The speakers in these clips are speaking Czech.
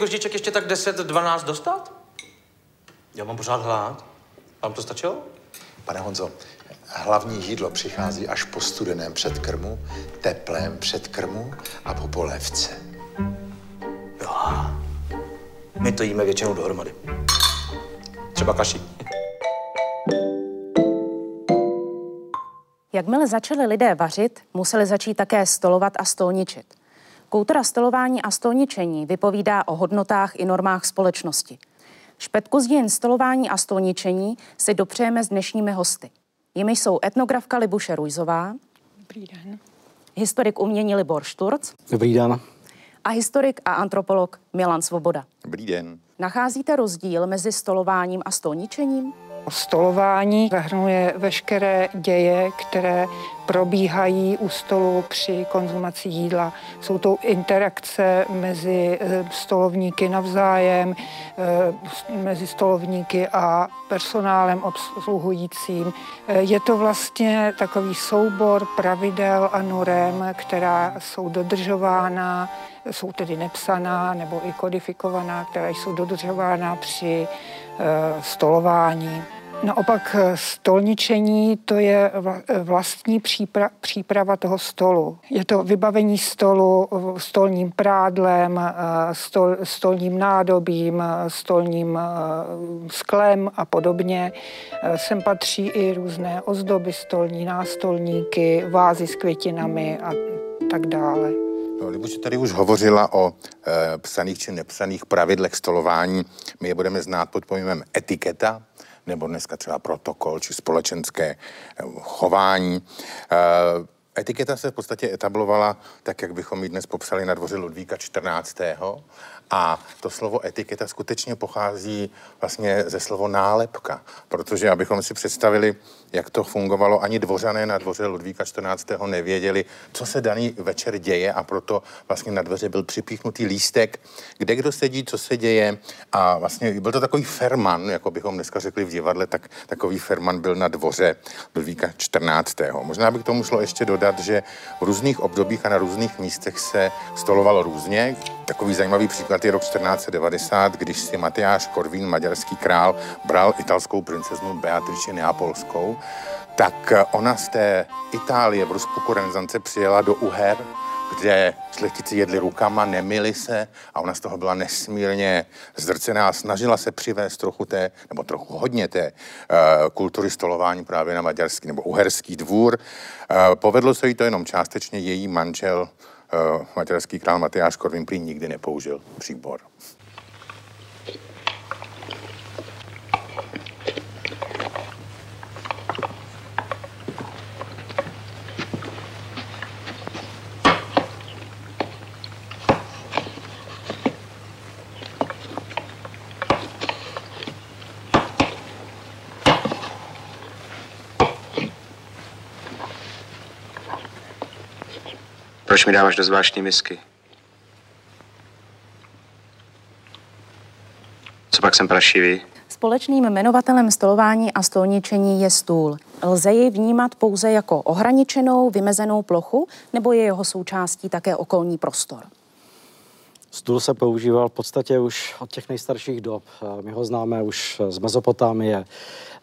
Těch goždíček ještě tak 10-12 dostat? Já mám pořád hlad. Vám to stačilo? Pane Honzo, hlavní jídlo přichází až po studeném předkrmu, teplém předkrmu a po polévce. Jo. My to jíme většinou dohromady. Třeba kaši. Jakmile začali lidé vařit, museli začít také stolovat a stolničit. Kultura stolování a stolničení vypovídá o hodnotách i normách společnosti. Špetku z dějin stolování a stolničení si dopřejeme s dnešními hosty. Jimi jsou etnografka Libuše Rujzová. Dobrý den. Historik umění Libor Šturc. Dobrý den. A historik a antropolog Milan Svoboda. Dobrý den. Nacházíte rozdíl mezi stolováním a stolničením? Stolování zahrnuje veškeré děje, které probíhají u stolu při konzumaci jídla. Jsou to interakce mezi eh, stolovníky navzájem, eh, mezi stolovníky a personálem obsluhujícím. Eh, je to vlastně takový soubor pravidel a norem, která jsou dodržována jsou tedy nepsaná nebo i kodifikovaná, která jsou dodržována při stolování. Naopak eh, stolničení to je vlastní příprava, příprava toho stolu. Je to vybavení stolu eh, stolním prádlem, eh, stol, stolním nádobím, stolním sklem a podobně. Sem patří i různé ozdoby stolní, nástolníky, vázy s květinami a tak dále. No, Libuše tady už hovořila o e, psaných či nepsaných pravidlech stolování. My je budeme znát pod pojmem etiketa, nebo dneska třeba protokol či společenské eh, chování. Eh, etiketa se v podstatě etablovala tak, jak bychom ji dnes popsali na dvoře Ludvíka 14. A to slovo etiketa skutečně pochází vlastně ze slovo nálepka, protože abychom si představili, jak to fungovalo, ani dvořané na dvoře Ludvíka 14. nevěděli, co se daný večer děje a proto vlastně na dveře byl připíchnutý lístek, kde kdo sedí, co se děje a vlastně byl to takový ferman, jako bychom dneska řekli v divadle, tak takový ferman byl na dvoře Ludvíka 14. Možná by k tomu šlo ještě dodat, že v různých obdobích a na různých místech se stolovalo různě. Takový zajímavý příklad je rok 1490, když si Matyáš Korvín, maďarský král, bral italskou princeznu Beatrice Neapolskou, tak ona z té Itálie v rozpuku renesance přijela do Uher, kde šlechtici jedli rukama, nemili se a ona z toho byla nesmírně zdrcená. Snažila se přivést trochu té, nebo trochu hodně té uh, kultury stolování právě na maďarský nebo uherský dvůr. Uh, povedlo se jí to jenom částečně, její manžel maďarský král Matyáš Korvin prý nikdy nepoužil příbor. Mi dáváš do zvláštní misky? Co pak jsem prašivý? Společným jmenovatelem stolování a stolničení je stůl. Lze jej vnímat pouze jako ohraničenou, vymezenou plochu, nebo je jeho součástí také okolní prostor? Stůl se používal v podstatě už od těch nejstarších dob. My ho známe už z Mezopotámie,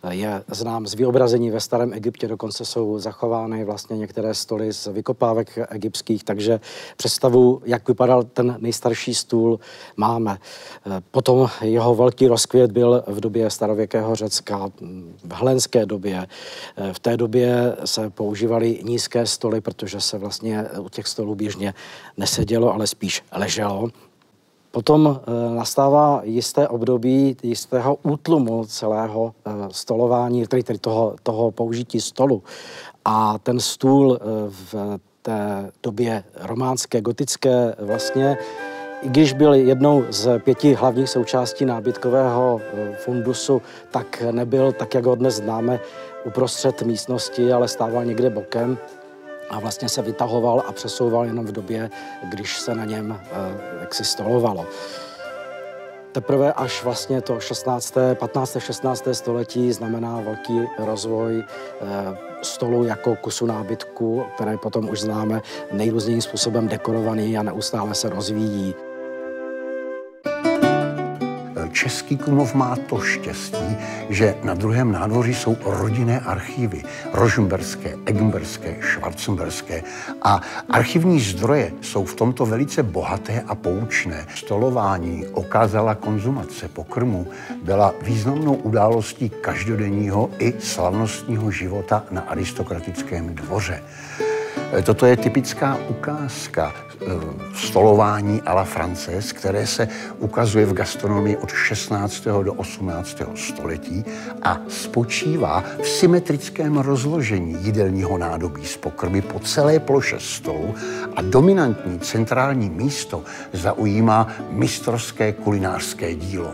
je znám z vyobrazení ve starém Egyptě, dokonce jsou zachovány vlastně některé stoly z vykopávek egyptských, takže představu, jak vypadal ten nejstarší stůl, máme. Potom jeho velký rozkvět byl v době starověkého Řecka, v helenské době. V té době se používaly nízké stoly, protože se vlastně u těch stolů běžně nesedělo, ale spíš leželo. Potom e, nastává jisté období jistého útlumu celého e, stolování, tedy, tedy toho, toho použití stolu. A ten stůl e, v té době románské, gotické vlastně, i když byl jednou z pěti hlavních součástí nábytkového fundusu, tak nebyl, tak jak ho dnes známe, uprostřed místnosti, ale stával někde bokem a vlastně se vytahoval a přesouval jenom v době, když se na něm eh, jaksi stolovalo. Teprve až vlastně to 16., 15., 16. století znamená velký rozvoj eh, stolu jako kusu nábytku, které potom už známe nejrůznějším způsobem dekorovaný a neustále se rozvíjí. Český Krumlov má to štěstí, že na druhém nádvoří jsou rodinné archívy. Rožmberské, Egmberské, Schwarzenberské. A archivní zdroje jsou v tomto velice bohaté a poučné. Stolování, okázala konzumace pokrmu byla významnou událostí každodenního i slavnostního života na aristokratickém dvoře. Toto je typická ukázka eh, stolování a la Frances, které se ukazuje v gastronomii od 16. do 18. století a spočívá v symetrickém rozložení jídelního nádobí z pokrmy po celé ploše stolu a dominantní centrální místo zaujímá mistrovské kulinářské dílo.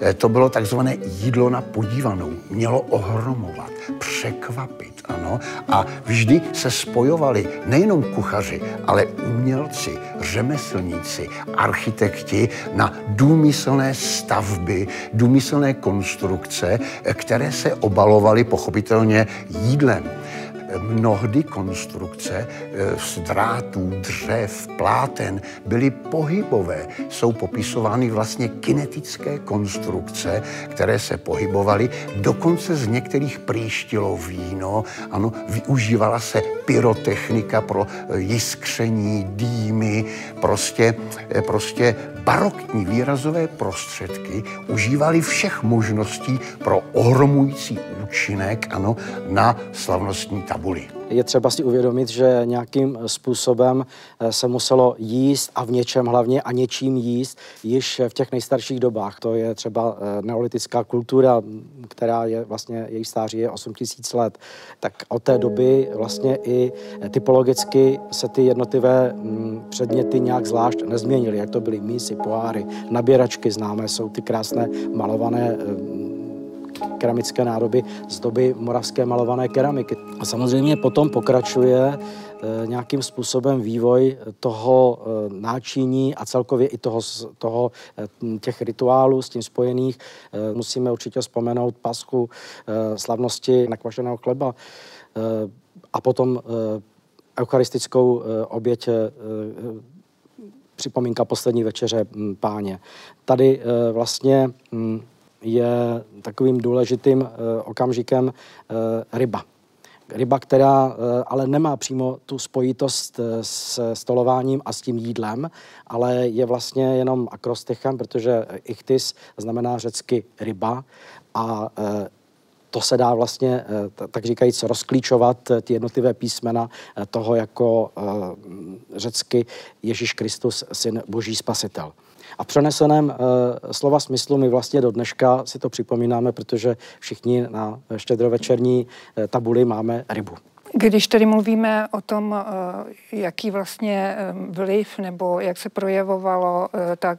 Eh, to bylo takzvané jídlo na podívanou. Mělo ohromovat, překvapit, ano. A vždy se spojovali nejenom kuchaři, ale umělci, řemeslníci, architekti na důmyslné stavby, důmyslné konstrukce, které se obalovaly pochopitelně jídlem mnohdy konstrukce eh, z drátů, dřev, pláten byly pohybové. Jsou popisovány vlastně kinetické konstrukce, které se pohybovaly. Dokonce z některých příštilo víno. Ano, využívala se pyrotechnika pro eh, jiskření, dýmy, prostě, eh, prostě barokní výrazové prostředky užívali všech možností pro ohromující účinek ano, na slavnostní tabuli. Je třeba si uvědomit, že nějakým způsobem eh, se muselo jíst a v něčem hlavně a něčím jíst již v těch nejstarších dobách. To je třeba eh, neolitická kultura, která je vlastně, její stáří je 8000 let. Tak od té doby vlastně i typologicky se ty jednotlivé předměty nějak zvlášť nezměnily, jak to byly mísy, poháry, naběračky známé, jsou ty krásné malované eh, keramické nádoby z doby moravské malované keramiky. A samozřejmě potom pokračuje eh, nějakým způsobem vývoj toho eh, náčiní a celkově i toho, toho eh, těch rituálů s tím spojených. Musíme určitě vzpomenout paschu slavnosti nakvašeného chleba a potom eucharistickou oběť připomínka poslední večeře hm, páně. Tady vlastně hm, je takovým důležitým eh, okamžikem eh, ryba. Ryba, která eh, ale nemá přímo tu spojitost s stolováním a s tím jídlem, ale je vlastně jenom akrostechem, protože ichtis znamená řecky ryba a to se dá vlastně, tak říkajíc, rozklíčovat ty jednotlivé písmena toho jako řecky Ježíš Kristus, syn Boží spasitel. A přeneseném e, slova smyslu my vlastně do dneška si to připomínáme, protože všichni na štědrovečerní e, tabuli máme rybu. Když tedy mluvíme o tom, eh, jaký vlastně eh, vliv nebo jak se projevovalo eh, ta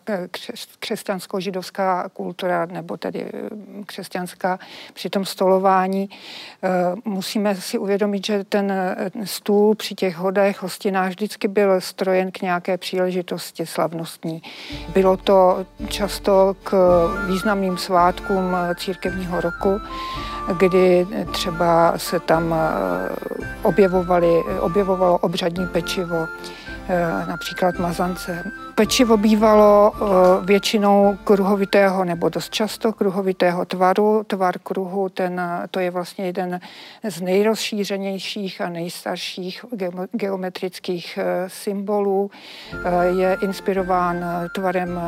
křesťansko-židovská kultura nebo tedy křesťanská při tom stolování, musíme si uvědomit, že ten stůl při těch hodech, hostinách vždycky byl strojen k nějaké příležitosti slavnostní. Bylo to často k významným svátkům církevního roku kdy třeba se tam objevovali, objevovalo obřadní pečivo, eh, například mazance. Pečivo bývalo eh, většinou kruhovitého nebo dost často kruhovitého tvaru. Tvar kruhu, ten, to je vlastně jeden z nejrozšířenějších a nejstarších geometrických eh, symbolů. Eh, je inspirován tvarem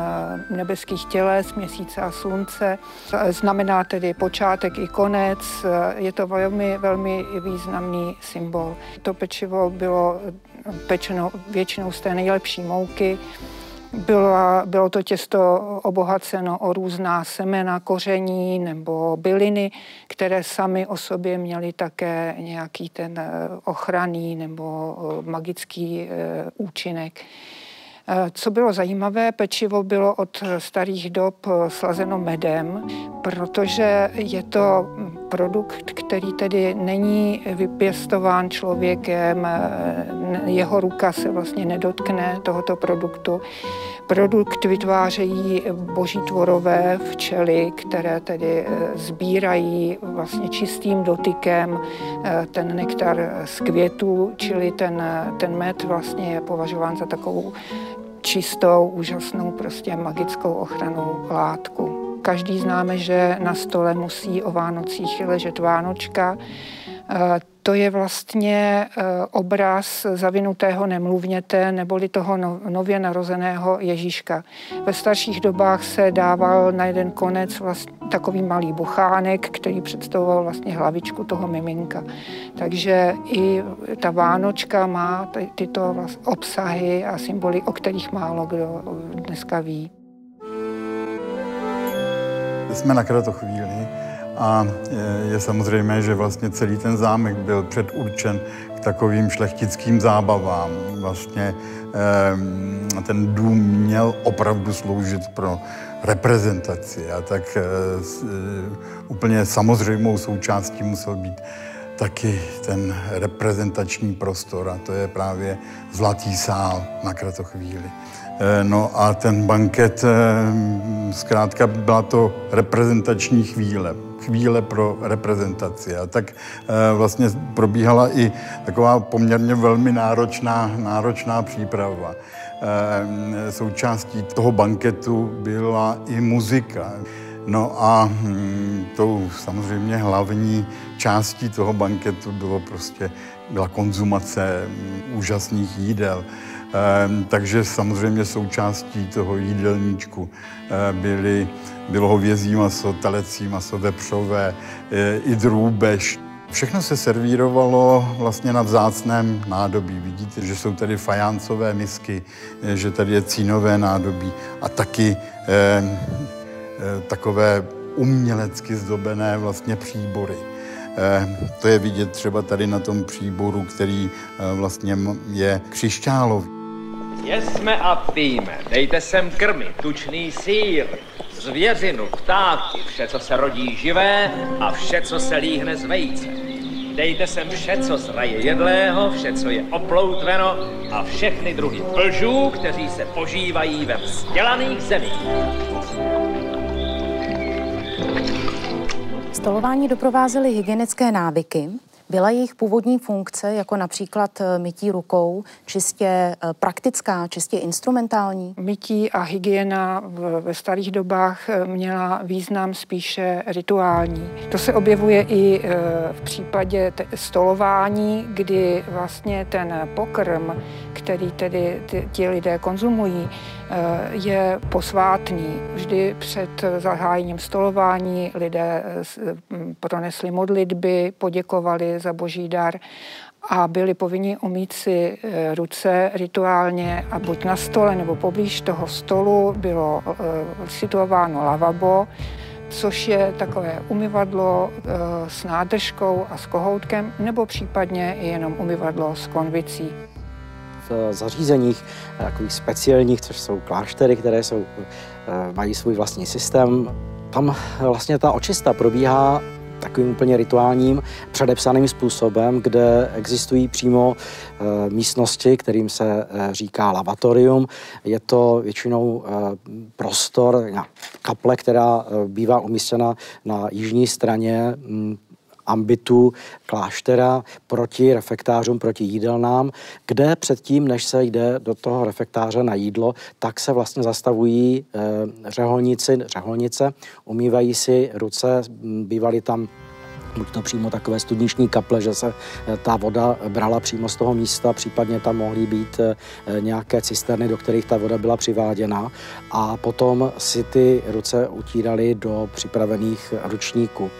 nebeských těles, měsíce a slunce. Znamená tedy počátek i konec. Je to velmi, velmi významný symbol. To pečivo bylo pečeno většinou z té nejlepší mouky. Bylo, bylo to těsto obohaceno o různá semena, koření nebo byliny, které sami o sobě měly také nějaký ten eh, ochranný nebo eh, magický eh, účinek. Co bylo zajímavé, pečivo bylo od starých dob slazeno medem, protože je to produkt, který tedy není vypěstován člověkem, jeho ruka se vlastně nedotkne tohoto produktu. Produkt vytvářejí boží tvorové včely, které tedy sbírají vlastně čistým dotykem ten nektar z květů, čili ten, ten med vlastně je považován za takovou čistou, úžasnou, prostě magickou ochranou látku. Každý známe, že na stole musí o Vánocích ležet Vánočka. Eh, to je vlastně eh, obraz zavinutého nemluvněte neboli toho no, nově narozeného Ježíška. Ve starších dobách se dával na jeden konec vlastně takový malý bochánek, který představoval vlastně hlavičku toho miminka. Takže i ta Vánočka má tyto obsahy a symboly, o kterých málo kdo dneska ví. Jsme na kratochvíli a je samozřejmé, že vlastně celý ten zámek byl předurčen k takovým šlechtickým zábavám. Vlastně ten dům měl opravdu sloužit pro reprezentaci a tak e, úplně samozřejmou součástí musel být taky ten reprezentační prostor a to je právě Zlatý sál na kratochvíli. Eh, no a ten banket, eh, zkrátka byla to reprezentační chvíle, chvíle pro reprezentaci. A tak eh, vlastně probíhala i taková poměrně velmi náročná, náročná příprava. Součástí toho banketu byla i muzika. No a hm, tou samozřejmě hlavní částí toho banketu bylo prostě, byla konzumace hm, úžasných jídel. Ehm, takže samozřejmě součástí toho jídelníčku eh, byly, bylo hovězí maso, telecí maso, vepřové, eh, i drůbež. Všechno se servírovalo vlastně na vzácném nádobí. Vidíte, že jsou tady fajáncové misky, eh, že tady je cínové nádobí a taky eh, takové umělecky zdobené vlastně příbory. Eh, to je vidět třeba tady na tom příboru, který vlastně je křišťálový. Jesme a píme, dejte sem krmy, tučný sír, zvěřinu, ptáky, vše, co se rodí živé a vše, co se líhne z vejce. Dejte sem vše, co zraje jedlého, vše, co je oploutveno a všechny druhy plžů, kteří se požívají ve vzdělaných zemích. Stolování doprovázely hygienické návyky, byla jejich původní funkce, jako například eh, mytí rukou, čistě eh, praktická, čistě instrumentální? Mytí a hygiena ve starých dobách eh, měla význam spíše rituální. To se objevuje i v případě stolování, kdy vlastně ten pokrm, který tedy ti lidé konzumují, je posvátný. Vždy před zahájením stolování lidé pronesli modlitby, poděkovali za boží dar a byli povinni umít si eh, ruce rituálně a buď na stole nebo poblíž toho stolu bylo eh, situováno lavabo, což je takové umyvadlo eh, s nádržkou a s kohoutkem, nebo případně jenom umyvadlo s konvicí. V zařízeních takových speciálních, což jsou kláštery, které jsou, mají svůj vlastní systém, tam vlastně ta očista probíhá takovým úplně rituálním, předepsaným způsobem, kde existují přímo e, místnosti, kterým se e, říká lavatorium. Je to většinou e, prostor, kaple, která bývá umístěna na jižní straně m, ambitu kláštera proti refektářům, proti jídelnám, kde předtím, než se jde do toho refektáře na jídlo, tak se vlastně zastavují eh, řeholníci, řeholnice, umývají si ruce, bývaly tam buď to přímo takové studniční kaple, že se eh, ta voda brala přímo z toho místa, případně tam mohly být eh, nějaké cisterny, do kterých ta voda byla přiváděna a potom si ty ruce utírali do připravených ručníků.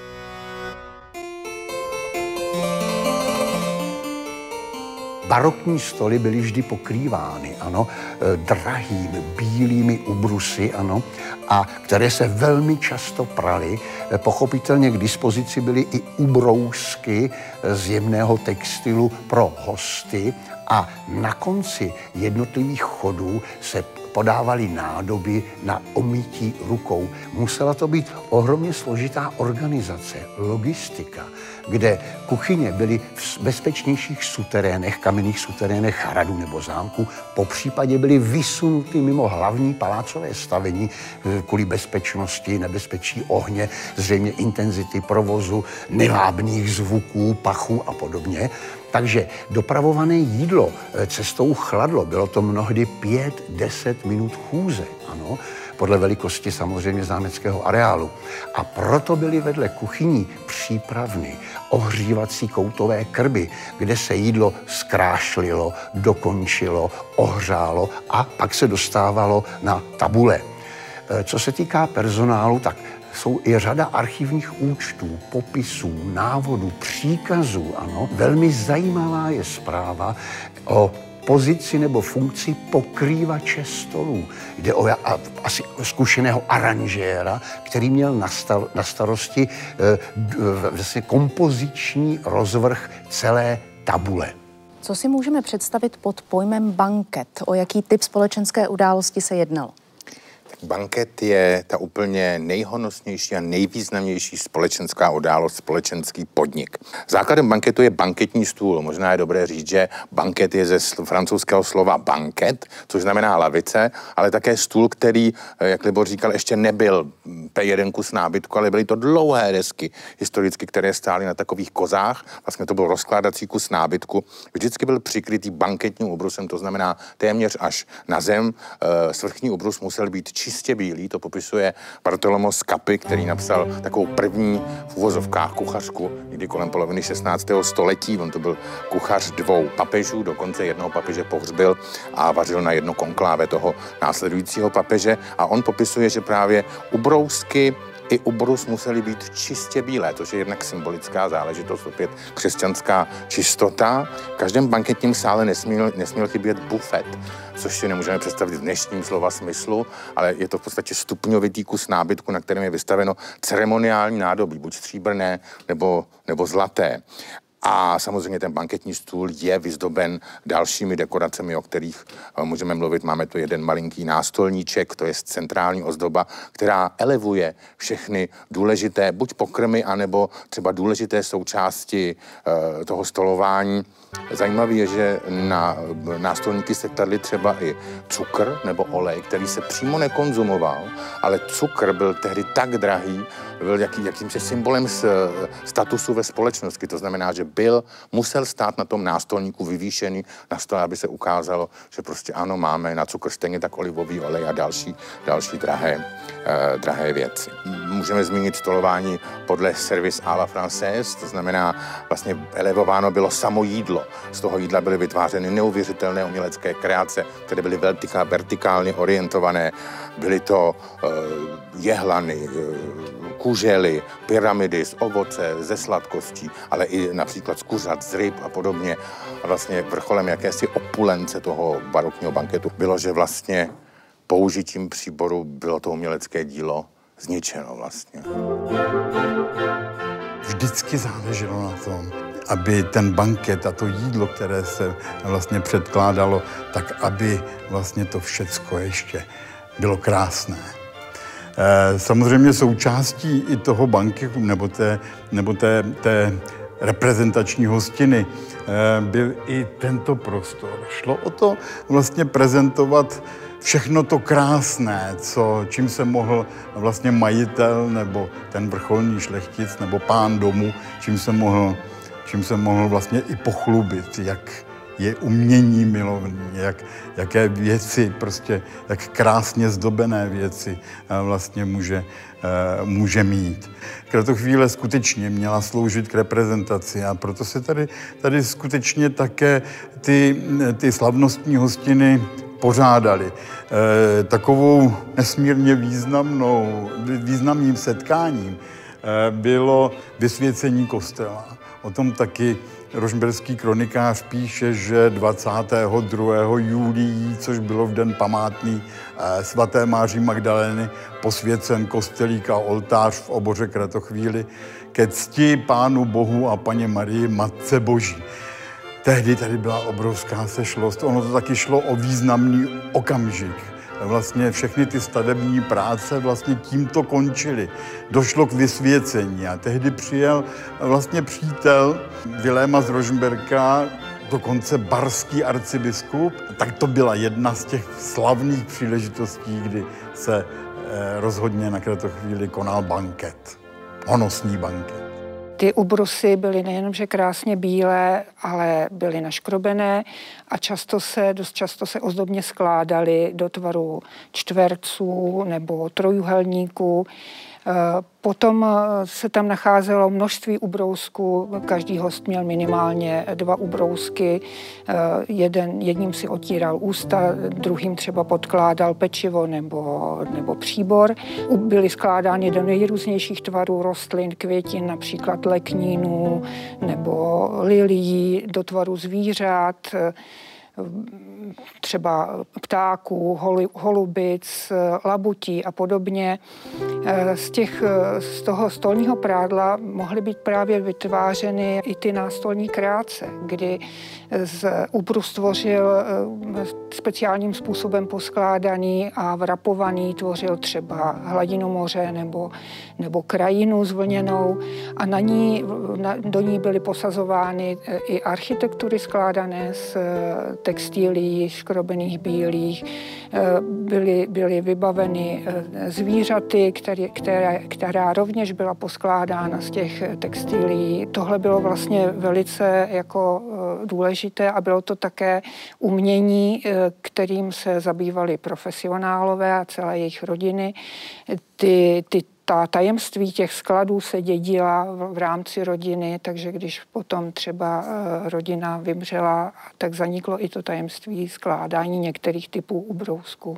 Barokní stoly byly vždy pokrývány, ano, e, drahými bílými ubrusy, ano, a které se velmi často praly. E, pochopitelně k dispozici byly i ubrousky z jemného textilu pro hosty a na konci jednotlivých chodů se podávali nádoby na omítí rukou. Musela to být ohromně složitá organizace, logistika, kde kuchyně byly v bezpečnějších suterénech, kamenných suterénech hradu nebo zámku, po případě byly vysunuty mimo hlavní palácové stavení eh, kvůli bezpečnosti, nebezpečí ohně, zřejmě intenzity provozu, nevábných zvuků, pachů a podobně. Takže dopravované jídlo eh, cestou chladlo, bylo to mnohdy 5-10 minut chůze, ano, podle velikosti samozřejmě zámeckého areálu. A proto byly vedle kuchyní přípravny, ohřívací koutové krby, kde se jídlo zkrášlilo, dokončilo, ohřálo a pak se dostávalo na tabule. Eh, co se týká personálu, tak jsou i řada archivních účtů, popisů, návodů, příkazů. Ano. Velmi zajímavá je zpráva o pozici nebo funkci pokrývače stolů. Jde o asi zkušeného aranžéra, který měl na, star, na starosti vlastně kompoziční rozvrh celé tabule. Co si můžeme představit pod pojmem banket? O jaký typ společenské události se jednalo? Banket je ta úplně nejhonosnější a nejvýznamnější společenská událost, společenský podnik. Základem banketu je banketní stůl. Možná je dobré říct, že banket je ze francouzského slova banket, což znamená lavice, ale také stůl, který, eh, jak Libor říkal, ještě nebyl P1 kus nábytku, ale byly to dlouhé desky historicky, které stály na takových kozách. Vlastně to byl rozkládací kus nábytku. Vždycky byl přikrytý banketním obrusem, to znamená téměř až na zem. Eh, svrchní obrus musel být čistě bílý, to popisuje Bartolomo Scapy, který napsal takovou první v uvozovkách kuchařku, kdy kolem poloviny 16. století. On to byl kuchař dvou papežů, dokonce jednoho papeže pohřbil a vařil na jedno konkláve toho následujícího papeže. A on popisuje, že právě ubrousky i ubrus museli být čistě bílé, což je jednak symbolická záležitost, opět křesťanská čistota. V každém banketním sále nesměl, nesměl chybět bufet, což si nemůžeme představit v dnešním slova smyslu, ale je to v podstatě stupňovitý kus nábytku, na kterém je vystaveno ceremoniální nádobí, buď stříbrné nebo, nebo zlaté. A samozřejmě ten banketní stůl je vyzdoben dalšími dekoracemi, o kterých eh, můžeme mluvit. Máme tu jeden malinký nástolníček, to je centrální ozdoba, která elevuje všechny důležité buď pokrmy, anebo třeba důležité součásti eh, toho stolování. Zajímavé je, že na nástolníky se kladly třeba i cukr nebo olej, který se přímo nekonzumoval, ale cukr byl tehdy tak drahý, byl jaký, jakýmsi symbolem z, statusu ve společnosti. To znamená, že byl, musel stát na tom nástolníku vyvýšený na stole, aby se ukázalo, že prostě ano, máme na cukr stejně tak olivový olej a další, další drahé, eh, drahé věci. Můžeme zmínit stolování podle service à la française, to znamená vlastně elevováno bylo samo jídlo. Z toho jídla byly vytvářeny neuvěřitelné umělecké kreace, které byly vertikálně orientované. Byly to uh, jehlany, uh, kužely, pyramidy z ovoce, ze sladkostí, ale i například z kuřat, z ryb a podobně. A vlastně vrcholem jakési opulence toho barokního banketu bylo, že vlastně použitím příboru bylo to umělecké dílo zničeno vlastně. Vždycky záleželo na tom, aby ten banket a to jídlo, které se vlastně předkládalo, tak aby vlastně to všecko ještě bylo krásné. Eh, samozřejmě součástí i toho banketu nebo té, nebo té, té reprezentační hostiny eh, byl i tento prostor. Šlo o to vlastně prezentovat všechno to krásné, co, čím se mohl vlastně majitel nebo ten vrcholný šlechtic nebo pán domu, čím se mohl, čím se mohl vlastně i pochlubit, jak je umění milovný, jak, jaké věci, prostě, jak krásně zdobené věci eh, vlastně může, eh, může mít. chvíle skutečně měla sloužit k reprezentaci a proto se tady, tady skutečně také ty, ty slavnostní hostiny pořádali. E, takovou nesmírně významnou, významným setkáním e, bylo vysvěcení kostela. O tom taky Rožmberský kronikář píše, že 22. júlií, což bylo v den památný eh, svaté Máří Magdalény, posvěcen kostelík a oltář v oboře Kratochvíli ke cti Pánu Bohu a Paně Marii Matce Boží. Tehdy tady byla obrovská sešlost. Ono to taky šlo o významný okamžik vlastně všechny ty stavební práce vlastně tímto končily. Došlo k vysvěcení a tehdy přijel vlastně přítel Viléma z Rožmberka, dokonce barský arcibiskup, tak to byla jedna z těch slavných příležitostí, kdy se eh, rozhodně na chvíli konal banket, honosný banket. Ty ubrusy byly nejenom, že krásně bílé, ale byly naškrobené a často se, dost často se ozdobně skládaly do tvaru čtverců nebo trojuhelníků. Potom eh, se tam nacházelo množství ubrousků, každý host měl minimálně dva ubrousky, eh, Jeden, jedním si otíral ústa, druhým třeba podkládal pečivo nebo, nebo příbor. Byly skládány do nejrůznějších tvarů rostlin, květin, například leknínů nebo lilií, do tvaru zvířat třeba ptáků, holubic, labutí a podobně. Eh, z, těch, eh, z toho stolního prádla mohly být právě vytvářeny i ty nástolní kráce, kdy z úpru stvořil eh, speciálním způsobem poskládaný a vrapovaný, tvořil třeba hladinu moře nebo, nebo krajinu zvlněnou a na ní, na, do ní byly posazovány i architektury skládané z textilí škrobených bílých, byly, byly vybaveny zvířaty, které, které, která rovněž byla poskládána z těch textilí. Tohle bylo vlastně velice jako důležité důležité a bylo to také umění, eh, kterým se zabývali profesionálové a celé jejich rodiny. Ty, ty ta tajemství těch skladů se dědila v, v rámci rodiny, takže když potom třeba eh, rodina vymřela, tak zaniklo i to tajemství skládání některých typů ubrousků.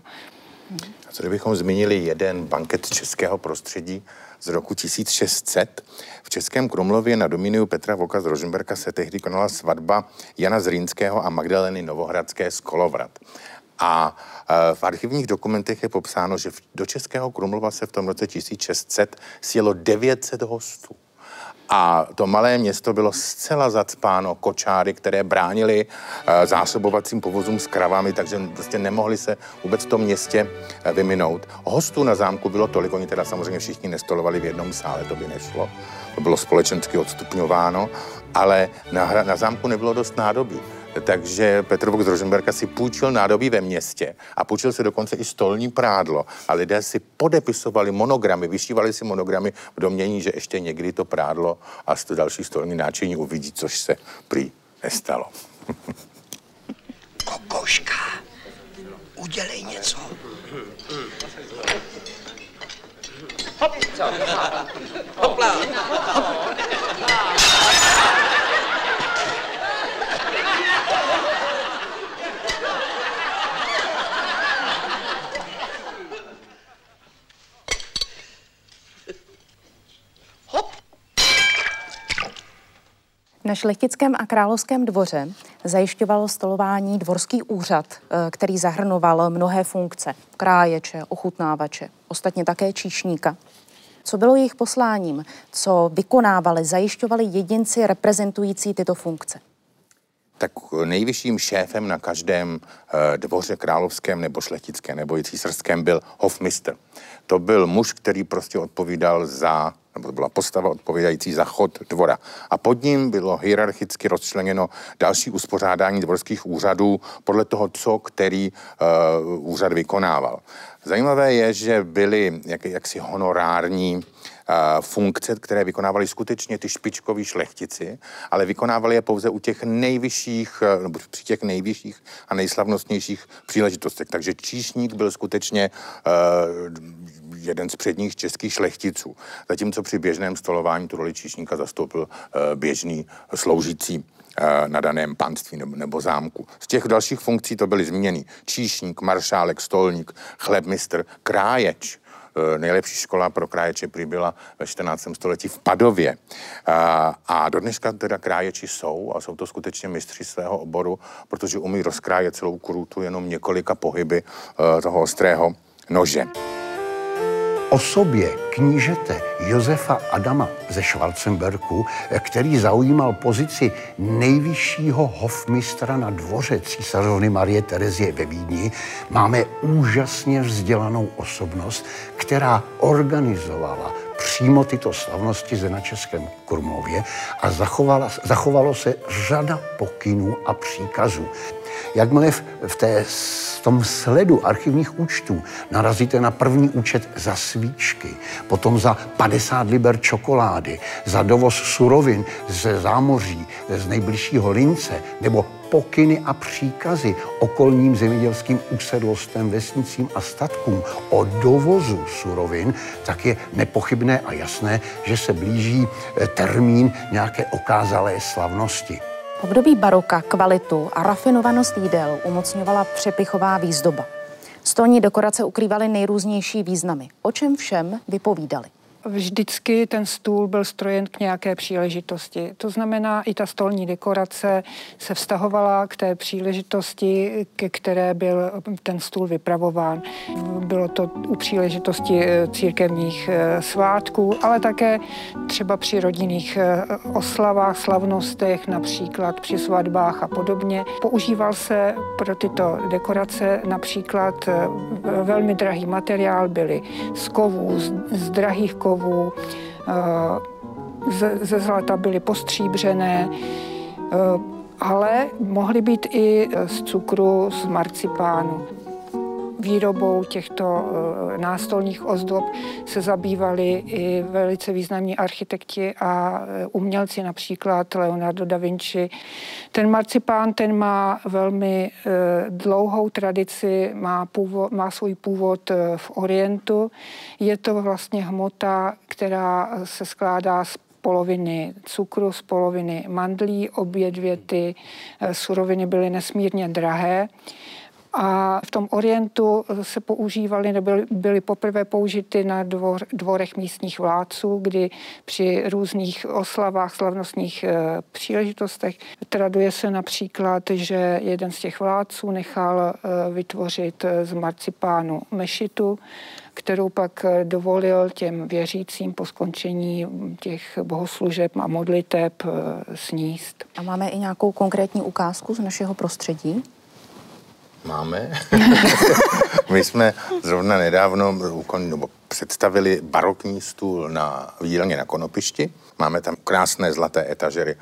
A co kdybychom zmínili jeden banket českého prostředí z roku 1600? V Českém Krumlově na dominiu Petra Voka z Rožmberka se tehdy konala svatba Jana Zrínského a Magdaleny Novohradské z Kolovrat. A e, v archivních dokumentech je popsáno, že do Českého Krumlova se v tom roce 1600 sjelo 900 hostů. A to malé město bylo zcela zacpáno kočáry, které bránili uh, zásobovacím povozům s kravami, takže prostě nemohli se vůbec v tom městě uh, vyminout. Hostů na zámku bylo tolik, oni teda samozřejmě všichni nestolovali v jednom sále, to by nešlo. To bylo společensky odstupňováno, ale na, na zámku nebylo dost nádobí takže Petr Vok z Roženberka si půjčil nádobí ve městě a půjčil si dokonce i stolní prádlo a lidé si podepisovali monogramy, vyšívali si monogramy v domění, že ještě někdy to prádlo a to další stolní náčiní uvidí, což se prý nestalo. Kokoška, udělej něco. Hop, Hopla. Hop. Na šlechtickém a královském dvoře zajišťovalo stolování dvorský úřad, eh, který zahrnoval mnohé funkce. Kráječe, ochutnávače, ostatně také číšníka. Co bylo jejich posláním? Co vykonávali, zajišťovali jedinci reprezentující tyto funkce? tak nejvyšším šéfem na každém eh, dvoře královském nebo šlechtickém nebo i císařském byl hofmistr. To byl muž, který prostě odpovídal za nebo to byla postava odpovídající za chod dvora. A pod ním bylo hierarchicky rozčleněno další uspořádání dvorských úřadů podle toho, co který uh, úřad vykonával. Zajímavé je, že byly jak, jaksi honorární funkce, které vykonávali skutečně ty špičkoví šlechtici, ale vykonávali je pouze u těch nejvyšších, e, nebo při těch nejvyšších a nejslavnostnějších příležitostech. Takže číšník byl skutečně uh, jeden z předních českých šlechticů. Zatímco při běžném stolování tu roli číšníka zastoupil eh, běžný sloužící na daném panství nebo, zámku. Z těch dalších funkcí to byly zmíněny číšník, maršálek, stolník, chlebmistr, kráječ, nejlepší škola pro kráječe přibyla ve 14. století v Padově. A, a do dneška teda kráječi jsou a jsou to skutečně mistři svého oboru, protože umí rozkrájet celou krutu jenom několika pohyby toho ostrého nože. Osobě knížete Josefa Adama ze Schwarzenberku, který zaujímal pozici nejvyššího hofmistra na dvoře císařovny Marie Terezie ve Vídni, máme úžasně vzdělanou osobnost, která organizovala přímo tyto slavnosti zde na Českém Krumlově a zachovala, zachovalo se řada pokynů a příkazů. Jakmile v, té, v tom sledu archivních účtů narazíte na první účet za svíčky, potom za 50 liber čokolády, za dovoz surovin ze zámoří, z nejbližšího lince, nebo pokyny a příkazy okolním zemědělským usedlostem, vesnicím a statkům o dovozu surovin, tak je nepochybné a jasné, že se blíží eh, termín nějaké okázalé slavnosti. Období baroka kvalitu a rafinovanost jídel umocňovala přepichová výzdoba. Stolní dekorace ukrývaly nejrůznější významy. O čem všem vypovídali? Vždycky ten stůl byl strojen k nějaké příležitosti. To znamená, i ta stolní dekorace se vztahovala k té příležitosti, ke které byl ten stůl vypravován. Bylo to u příležitosti eh, církevních eh, svátků, ale také třeba při rodinných eh, oslavách, slavnostech, například při svatbách a podobně. Používal se pro tyto dekorace například velmi drahý materiál, byly z kovů, z drahých kovů, kovů, eh, ze zlata byly postříbřené, eh, ale mohly být i z cukru, z marcipánu výrobou těchto eh, nástolních ozdob se zabývali i velice významní architekti a eh, umělci, například Leonardo da Vinci. Ten marcipán ten má velmi eh, dlouhou tradici, má, původ, má svůj původ v Orientu. Je to vlastně hmota, která se skládá z poloviny cukru, z poloviny mandlí. Obě dvě ty suroviny byly nesmírně drahé. A v tom Orientu se používaly, nebo byly poprvé použity na dvor, dvorech místních vládců, kdy při různých oslavách, slavnostních e, příležitostech traduje se například, že jeden z těch vládců nechal e, vytvořit z marcipánu mešitu, kterou pak dovolil těm věřícím po skončení těch bohoslužeb a modliteb sníst. A máme i nějakou konkrétní ukázku z našeho prostředí? Máme. My jsme zrovna nedávno představili barokní stůl na výdelně na Konopišti. Máme tam krásné zlaté etažery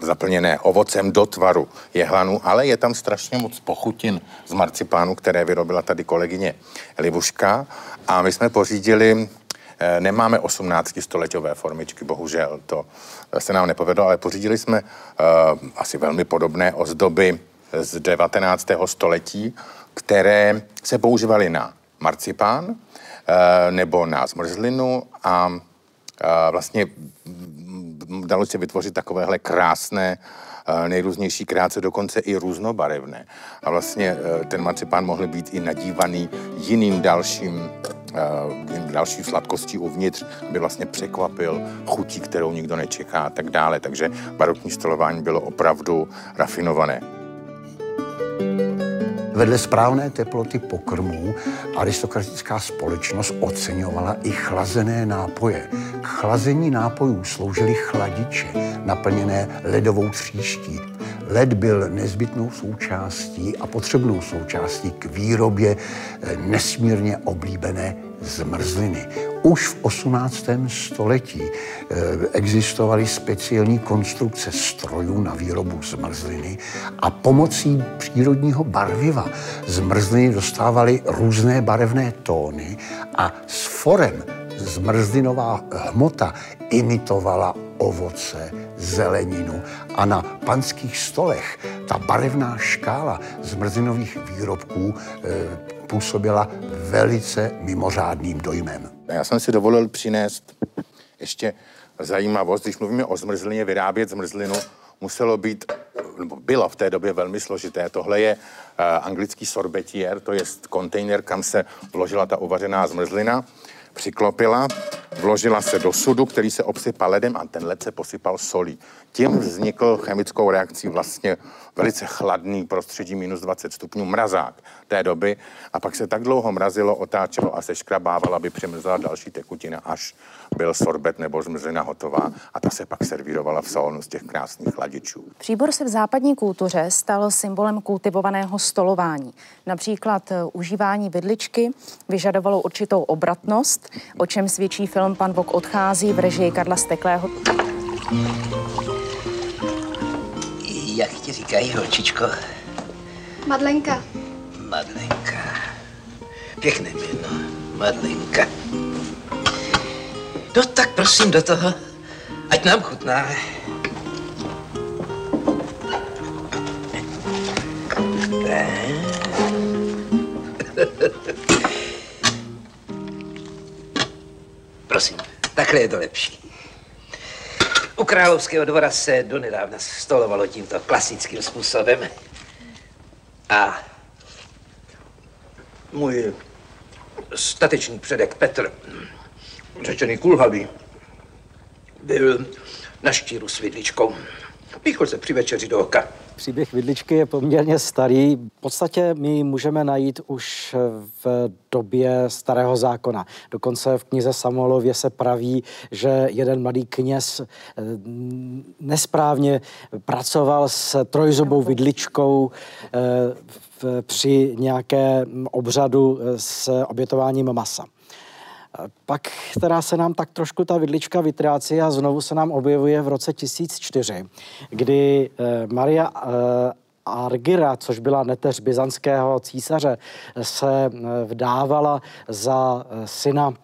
zaplněné ovocem do tvaru jehlanu, ale je tam strašně moc pochutin z marcipánu, které vyrobila tady kolegyně Livuška. A my jsme pořídili eh, Nemáme 18 stoletové formičky, bohužel to se nám nepovedlo, ale pořídili jsme uh, asi velmi podobné ozdoby z 19. století, které se používaly na marcipán eh, nebo na zmrzlinu a eh, vlastně dalo se vytvořit takovéhle krásné eh, nejrůznější krátce, dokonce i různobarevné. A vlastně ten marcipán mohl být i nadívaný jiným dalším další sladkostí uvnitř, aby vlastně překvapil chutí, kterou nikdo nečeká a tak dále. Takže barokní stolování bylo opravdu rafinované. Vedle správné teploty pokrmů aristokratická společnost oceňovala i chlazené nápoje. K chlazení nápojů sloužily chladiče, naplněné ledovou tříští. Led byl nezbytnou součástí a potřebnou součástí k výrobě eh, nesmírně oblíbené zmrzliny. Už v 18. století eh, existovaly speciální konstrukce strojů na výrobu zmrzliny a pomocí přírodního barviva zmrzliny dostávaly různé barevné tóny a s forem zmrzlinová hmota imitovala ovoce, zeleninu a na panských stolech ta barevná škála zmrzlinových výrobků e, působila velice mimořádným dojmem. Já jsem si dovolil přinést ještě zajímavost, když mluvíme o zmrzlině, vyrábět zmrzlinu muselo být, nebo bylo v té době velmi složité. Tohle je uh, anglický sorbetier, to je kontejner, kam se vložila ta uvařená zmrzlina. přiklopila, vložila se do sudu, který se obsypal ledem a ten led se posypal solí. Tím vznikl chemickou reakcí vlastně velice chladný prostředí minus 20 stupňů mrazák té doby a pak se tak dlouho mrazilo, otáčelo a seškrabávalo, aby přemrzla další tekutina, až byl sorbet nebo zmrzlina hotová a ta se pak servírovala v salonu z těch krásných chladičů. Příbor se v západní kultuře stal symbolem kultivovaného stolování. Například eh, užívání vidličky vyžadovalo určitou obratnost, o čem svědčí film Pan Vok odchází v režii Karla Steklého. Jak ti říkají, holčičko? Madlenka. Madlenka. Pěkné jméno. Madlenka. No tak prosím do toho, ať nám chutná. Prosím, takhle je to lepší. U královského dvora se donedávna stolovalo tímto klasickým způsobem. A můj statečný předek Petr, řečený kulhavý, byl na štíru s vidličkou. Píchl se při večeři do oka. Příběh vidličky je poměrně starý. V podstatě my můžeme najít už v době starého zákona. Dokonce v knize Samuelově se praví, že jeden mladý kněz eh, nesprávně pracoval s trojzubou vidličkou eh, při nějakém obřadu s obětováním masa. Pak teda se nám tak trošku ta vidlička vytrácí a znovu se nám objevuje v roce 1004, kdy eh, Maria eh, Argira, což byla neteř byzantského císaře, se eh, vdávala za syna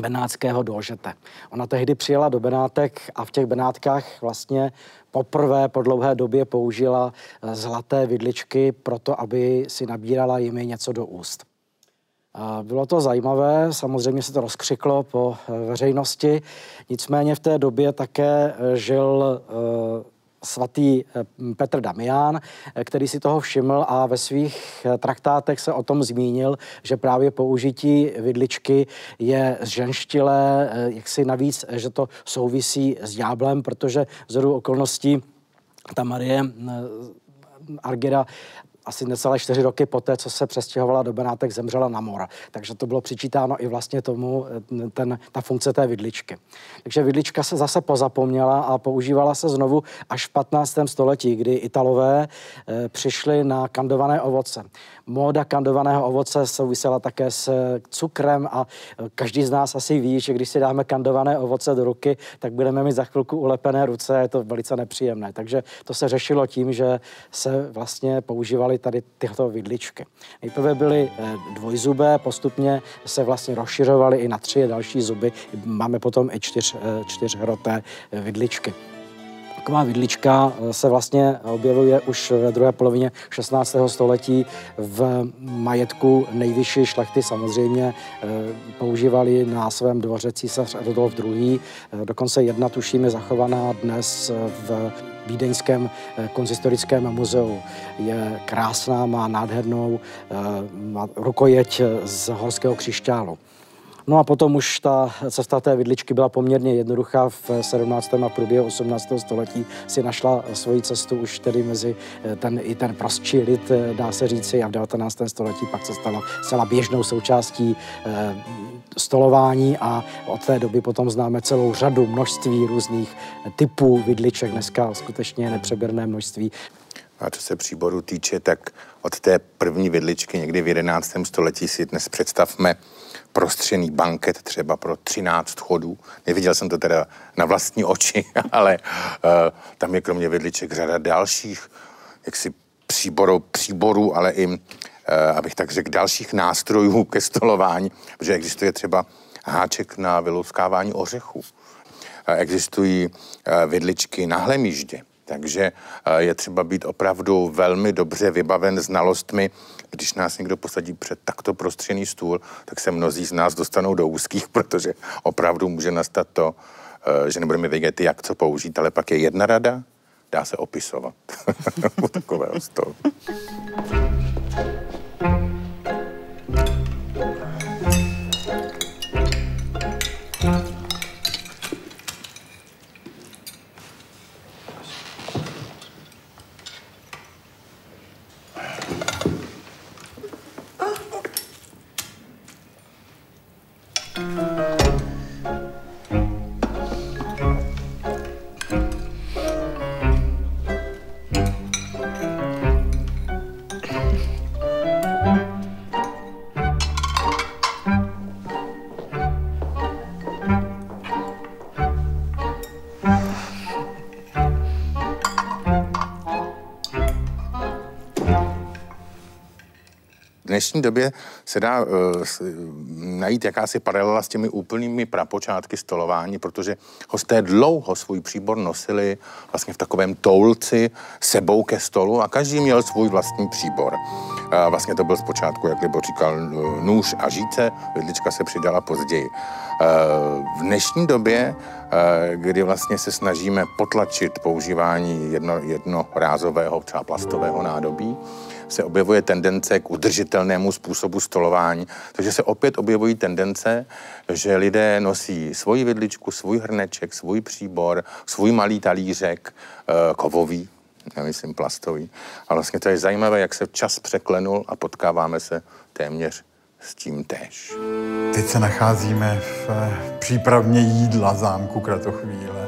benátského dožete. Ona tehdy přijela do Benátek a v těch Benátkách vlastně poprvé po dlouhé době použila zlaté vidličky proto, aby si nabírala jimi něco do úst. Bylo to zajímavé, samozřejmě se to rozkřiklo po eh, veřejnosti, nicméně v té době také eh, žil eh, svatý Petr Damián, který si toho všiml a ve svých traktátech se o tom zmínil, že právě použití vidličky je ženštilé, jak si navíc, že to souvisí s ďáblem, protože z okolností ta Marie Argira asi necelé čtyři roky poté, co se přestěhovala do Benátek, zemřela na mor. Takže to bylo přičítáno i vlastně tomu, eh, ten, ta funkce té vidličky. Takže vidlička se zase pozapomněla a používala se znovu až v 15. století, kdy Italové e, přišli na kandované ovoce. Móda kandovaného ovoce souvisela také s cukrem a eh, každý z nás asi ví, že když si dáme kandované ovoce do ruky, tak budeme mít za chvilku ulepené ruce, je to velice nepříjemné. Takže to se řešilo tím, že se vlastně používali tady tyto vidličky. Nejprve byly eh, dvojzubé, postupně se vlastně rozšiřovaly i na tři další zuby. Máme potom i čtyř, eh, čtyřhroté eh, vidličky. Taková vidlička se vlastně objevuje už ve druhé polovině 16. století v majetku nejvyšší šlechty. Samozřejmě používali na svém dvoře císař Rudolf II. Dokonce jedna, tuším, je zachovaná dnes v Vídeňském eh, konzistorickém muzeu. Je krásná, má nádhernou eh, rukojeť z horského křišťálu. No a potom už ta cesta té vidličky byla poměrně jednoduchá. V 17. a průběhu 18. století si našla svoji cestu už tedy mezi eh, ten, i ten prostší lid, dá se říci, a v 19. století pak se stala zcela běžnou součástí eh, stolování a od té doby potom známe celou řadu množství různých typů vidliček. Dneska skutečně nepřeberné množství. A co se příboru týče, tak od té první vidličky někdy v 11. století si dnes představme prostřený banket třeba pro 13 chodů. Neviděl jsem to teda na vlastní oči, ale uh, tam je kromě vidliček řada dalších jaksi příborů, příborů, ale i, uh, abych tak řekl, dalších nástrojů ke stolování, protože existuje třeba háček na vylouskávání ořechů. Uh, existují vidličky na hlemíždě, takže je třeba být opravdu velmi dobře vybaven znalostmi když nás někdo posadí před takto prostřený stůl, tak se mnozí z nás dostanou do úzkých, protože opravdu může nastat to, eh, že nebudeme vědět, jak co použít, ale pak je jedna rada, dá se opisovat u takového stolu. Dnešní době se dá uh, najít jakási paralela s těmi úplnými prapočátky stolování, protože hosté dlouho svůj příbor nosili vlastně v takovém toulci sebou ke stolu a každý měl svůj vlastní příbor. Uh, vlastně to byl zpočátku, jak Libor říkal, nůž a žíce, vidlička se přidala později. V dnešní době, kdy vlastně se snažíme potlačit používání jedno, jednorázového, třeba plastového nádobí, se objevuje tendence k udržitelnému způsobu stolování. Takže se opět objevují tendence, že lidé nosí svoji vidličku, svůj hrneček, svůj příbor, svůj malý talířek, eh, kovový, nemyslím plastový. A vlastně to je zajímavé, jak se čas překlenul a potkáváme se téměř s tím též. Teď se nacházíme v eh, přípravně jídla zámku Kratochvíle.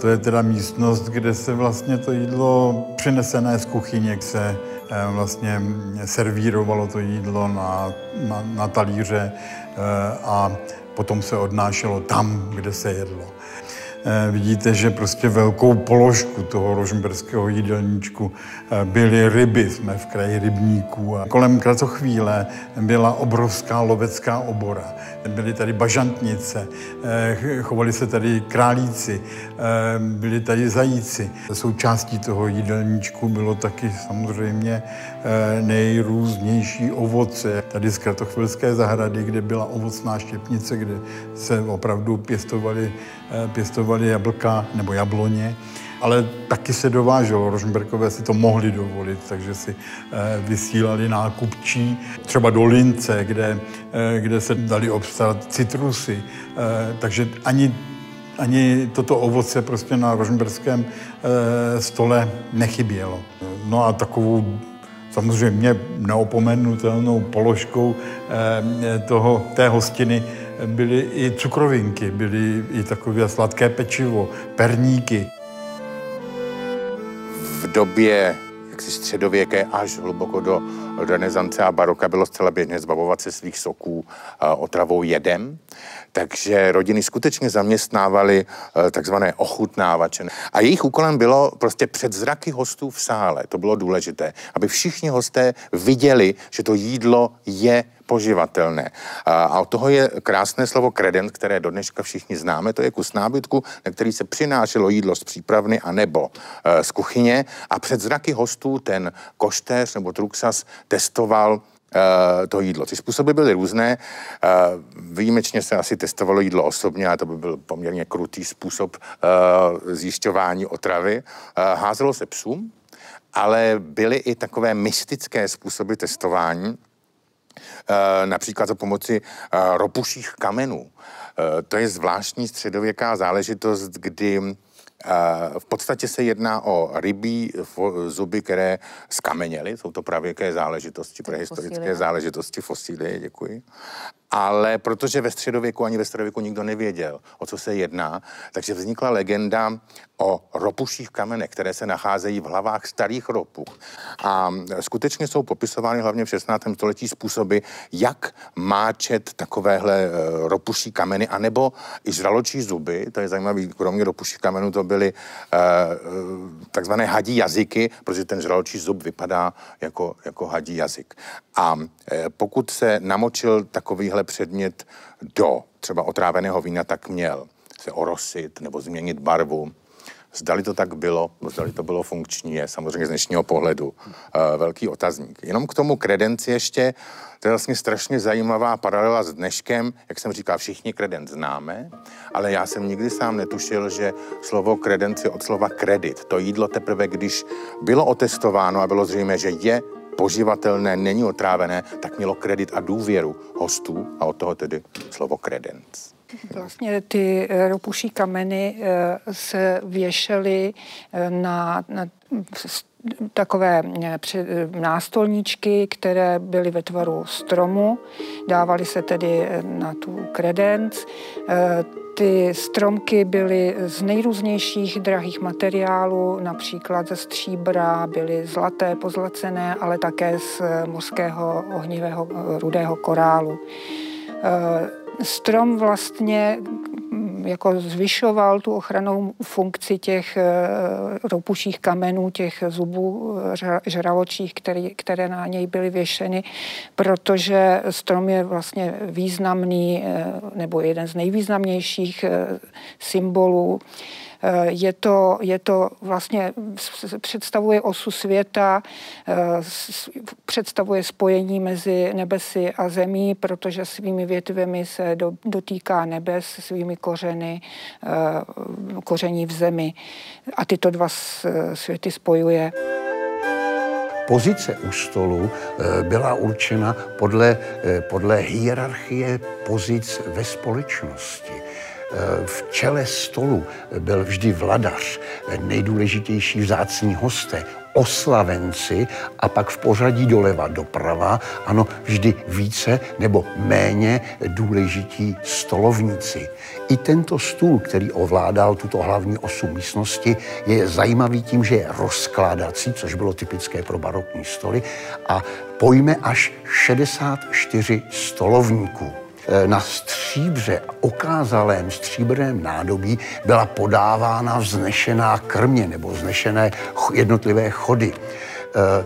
To je teda místnost, kde se vlastně to jídlo přinesené z kuchyně se Eh, vlastně servírovalo to jídlo na, na, na talíře eh, a potom se odnášelo tam, kde se jedlo. Eh, vidíte, že prostě velkou položku toho rožmberského jídelníčku eh, byly ryby. Jsme v kraji rybníků. A kolem kratochvíle byla obrovská lovecká obora. Byly tady bažantnice, eh, chovali se tady králíci, byli tady zajíci. Součástí toho jídelníčku bylo taky samozřejmě nejrůznější ovoce. Tady z kratochvilské zahrady, kde byla ovocná štěpnice, kde se opravdu pěstovali, pěstovali pěstovali jablka nebo jabloně, ale taky se dováželo. Rožmberkové si to mohli dovolit, takže si eh, vysílali nákupčí třeba do Lince, kde, eh, kde se dali obstarat citrusy. Eh, takže ani ani toto ovoce prostě na rožmberském stole nechybělo. No a takovou samozřejmě neopomenutelnou položkou toho, té hostiny byly i cukrovinky, byly i takové sladké pečivo, perníky. V době jaksi středověké až hluboko do renesance a baroka bylo zcela běžné zbavovat se svých soků otravou jedem, takže rodiny skutečně zaměstnávaly e, takzvané ochutnávače. A jejich úkolem bylo prostě před zraky hostů v sále, to bylo důležité, aby všichni hosté viděli, že to jídlo je poživatelné. A od toho je krásné slovo kredent, které do dneška všichni známe. To je kus nábytku, na který se přinášelo jídlo z přípravny a nebo e, z kuchyně a před zraky hostů ten koštéř nebo truxas testoval to jídlo. Ty způsoby byly různé. Uh, výjimečně se asi testovalo jídlo osobně, a to by byl poměrně krutý způsob uh, zjišťování otravy. Házelo se psům, ale byly i takové mystické způsoby testování, Eh, například za pomoci eh, ropuších kamenů. Eh, to je zvláštní středověká záležitost, kdy v podstatě se jedná o rybí zuby, které skameněly, jsou to pravěké záležitosti, prehistorické záležitosti, fosílie, děkuji ale protože ve středověku ani ve středověku nikdo nevěděl, o co se jedná, takže vznikla legenda o ropuších kamenech, které se nacházejí v hlavách starých ropů. A skutečně jsou popisovány hlavně v 16. století způsoby, jak máčet takovéhle eh, ropuší kameny, anebo i žraločí zuby, to je zajímavé, kromě ropuších kamenů to byly uh, takzvané hadí jazyky, protože ten žraločí zub vypadá jako, jako hadí jazyk. A uh, pokud se namočil takovýhle takovýhle předmět do třeba otráveného vína, tak měl se orosit nebo změnit barvu. Zdali to tak bylo, zdali to bylo funkční, je samozřejmě z dnešního pohledu uh, velký otazník. Jenom k tomu kredenci ještě, to je vlastně strašně zajímavá paralela s dneškem. Jak jsem říkal, všichni kredent známe, ale já jsem nikdy sám netušil, že slovo kredenci od slova kredit. To jídlo teprve, když bylo otestováno a bylo zřejmé, že je poživatelné, není otrávené, tak mělo kredit a důvěru hostů a od toho tedy slovo kredens. Vlastně ty eh, ropuší kameny eh, se věšely eh, na, na takové nástolníčky, které byly ve tvaru stromu. Dávaly se tedy na tu kredenc. Ty stromky byly z nejrůznějších drahých materiálů, například ze stříbra, byly zlaté, pozlacené, ale také z mořského ohnivého rudého korálu. Strom vlastně jako zvyšoval tu ochranou funkci těch roupuších kamenů, těch zubů žraločích, které, které na něj byly věšeny, protože strom je vlastně významný nebo jeden z nejvýznamnějších symbolů Eh, je to, je to vlastně, představuje osu světa, eh, představuje spojení mezi nebesy a zemí, protože svými větvemi se do, dotýká nebes, svými kořeny, eh, koření v zemi. A tyto dva světy spojuje. Pozice u stolu byla určena podle, podle hierarchie pozic ve společnosti. V čele stolu byl vždy vladař, nejdůležitější vzácní hosté, oslavenci a pak v pořadí doleva doprava, ano, vždy více nebo méně důležití stolovníci. I tento stůl, který ovládal tuto hlavní osu místnosti, je zajímavý tím, že je rozkládací, což bylo typické pro barokní stoly, a pojme až 64 stolovníků. Eh, na stříbře, okázalém stříbrném nádobí byla podávána vznešená krmě nebo vznešené jednotlivé chody. Eh,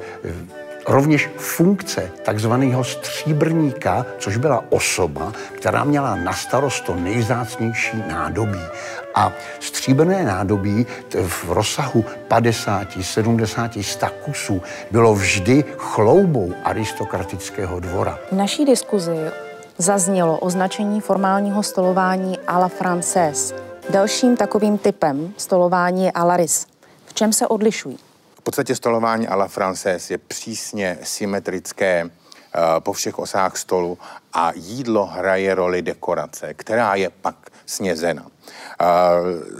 rovněž funkce takzvaného stříbrníka, což byla osoba, která měla na starost to nejzácnější nádobí. A stříbrné nádobí v rozsahu 50, 70, 100 kusů bylo vždy chloubou aristokratického dvora. V naší diskuzi zaznělo označení formálního stolování à la française. Dalším takovým typem stolování je à la ris. V čem se odlišují? V podstatě stolování à la française je přísně symetrické eh, po všech osách stolu a jídlo hraje roli dekorace, která je pak snězena. Uh,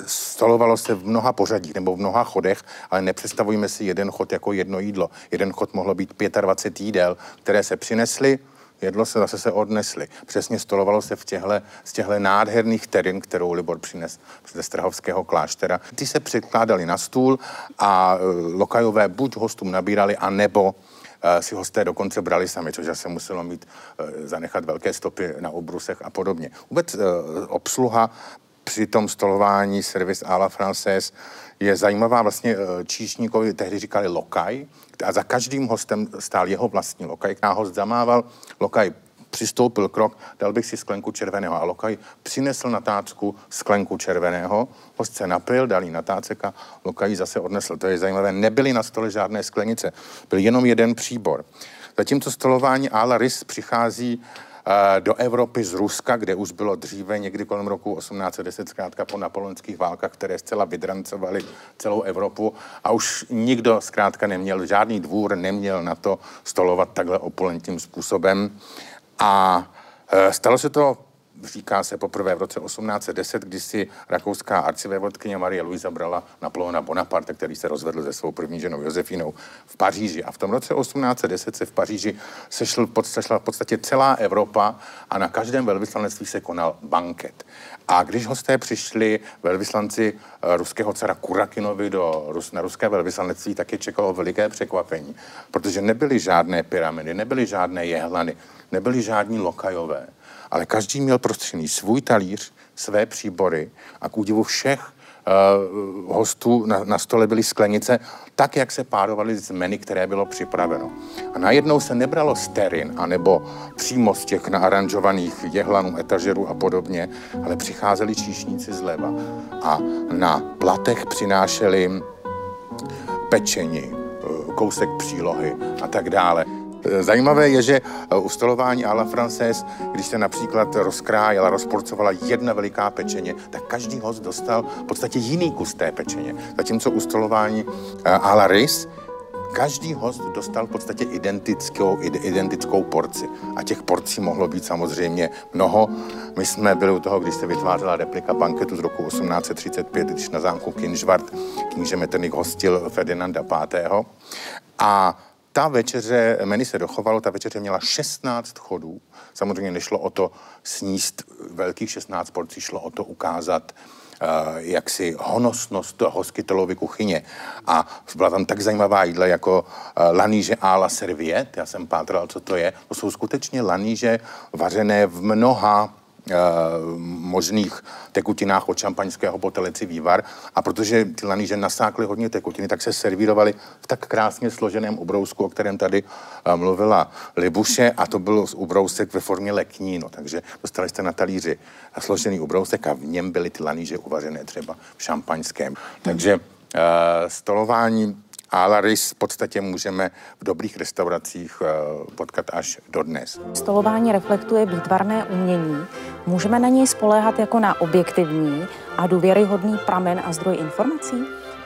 stolovalo se v mnoha pořadích nebo v mnoha chodech, ale nepředstavujeme si jeden chod jako jedno jídlo. Jeden chod mohlo být 25 jídel, které se přinesly, jedlo se zase se odnesli. Přesně stolovalo se v těhle, z těchto nádherných terin, kterou Libor přines ze Strahovského kláštera. Ty se překládaly na stůl a e, lokajové buď hostům nabírali, anebo e, si hosté dokonce brali sami, což se muselo mít, e, zanechat velké stopy na obrusech a podobně. Vůbec obsluha při tom stolování servis à la française je zajímavá vlastně číšníkovi, tehdy říkali lokaj, a za každým hostem stál jeho vlastní lokaj. Na host zamával, lokaj přistoupil krok, dal bych si sklenku červeného a lokaj přinesl na tácku sklenku červeného, host se napil, dal jí na tácek a lokaj zase odnesl. To je zajímavé, nebyly na stole žádné sklenice, byl jenom jeden příbor. Zatímco stolování Ala Rys přichází do Evropy z Ruska, kde už bylo dříve někdy kolem roku 1810, zkrátka po napoleonských válkách, které zcela vydrancovaly celou Evropu a už nikdo zkrátka neměl, žádný dvůr neměl na to stolovat takhle opulentním způsobem. A eh, stalo se to říká se poprvé v roce 1810, kdy si rakouská arcivévodkyně Marie Luisa brala Napoleona Bonaparte, který se rozvedl se svou první ženou Josefinou v Paříži. A v tom roce 1810 se v Paříži sešl, sešla v podstatě celá Evropa a na každém velvyslanectví se konal banket. A když hosté přišli velvyslanci eh, ruského cara Kurakinovi do, na ruské velvyslanectví, tak je čekalo veliké překvapení, protože nebyly žádné pyramidy, nebyly žádné jehlany, nebyly žádní lokajové ale každý měl prostřený svůj talíř, své příbory a k údivu všech uh, hostů na, na stole byly sklenice, tak, jak se párovaly z meny, které bylo připraveno. A najednou se nebralo sterin, anebo přímo z těch naaranžovaných jehlanů, etažerů a podobně, ale přicházeli číšníci zleva a na platech přinášeli pečení, eh, kousek přílohy a tak dále. Zajímavé je, že eh, u stolování à la française, když se například rozkrájela, rozporcovala jedna veliká pečeně, tak každý host dostal v podstatě jiný kus té pečeně. Zatímco u stolování eh, à la ris, každý host dostal v podstatě identickou, identickou porci. A těch porcí mohlo být samozřejmě mnoho. My jsme byli u toho, když se vytvářela replika banketu z roku 1835, když na zámku Kinžvart kníže Metternich hostil Ferdinanda V. A ta večeře, menu se dochovalo, ta večeře měla 16 chodů. Samozřejmě nešlo o to sníst velkých 16 porcí, šlo o to ukázat uh, jaksi honosnost hospitalovy kuchyně. A byla tam tak zajímavá jídla jako uh, laníže a la serviette. Já jsem pátral, co to je. To jsou skutečně laníže vařené v mnoha možných tekutinách od šampaňského po vývar. A protože ty laníže nasákly hodně tekutiny, tak se servírovaly v tak krásně složeném ubrousku, o kterém tady e, mluvila Libuše, a to byl ubrousek ve formě lekníno. Takže dostali jste na talíři složený ubrousek a v něm byly ty laníže uvařené třeba v šampaňském. Takže e, stolování a Laris v podstatě můžeme v dobrých restauracích eh, potkat až dodnes. Stolování reflektuje výtvarné umění. Můžeme na něj spoléhat jako na objektivní a důvěryhodný pramen a zdroj informací?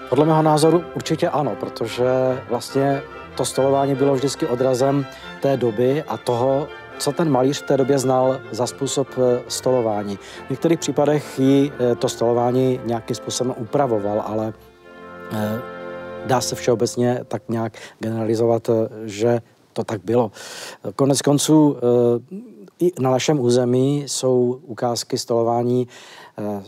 Podle mého názoru určitě ano, protože vlastně to stolování bylo vždycky odrazem té doby a toho, co ten malíř v té době znal za způsob eh, stolování. V některých případech ji eh, to stolování nějakým způsobem upravoval, ale dá se všeobecně tak nějak generalizovat, eh, že to tak bylo. Konec konců eh, i na našem území jsou ukázky stolování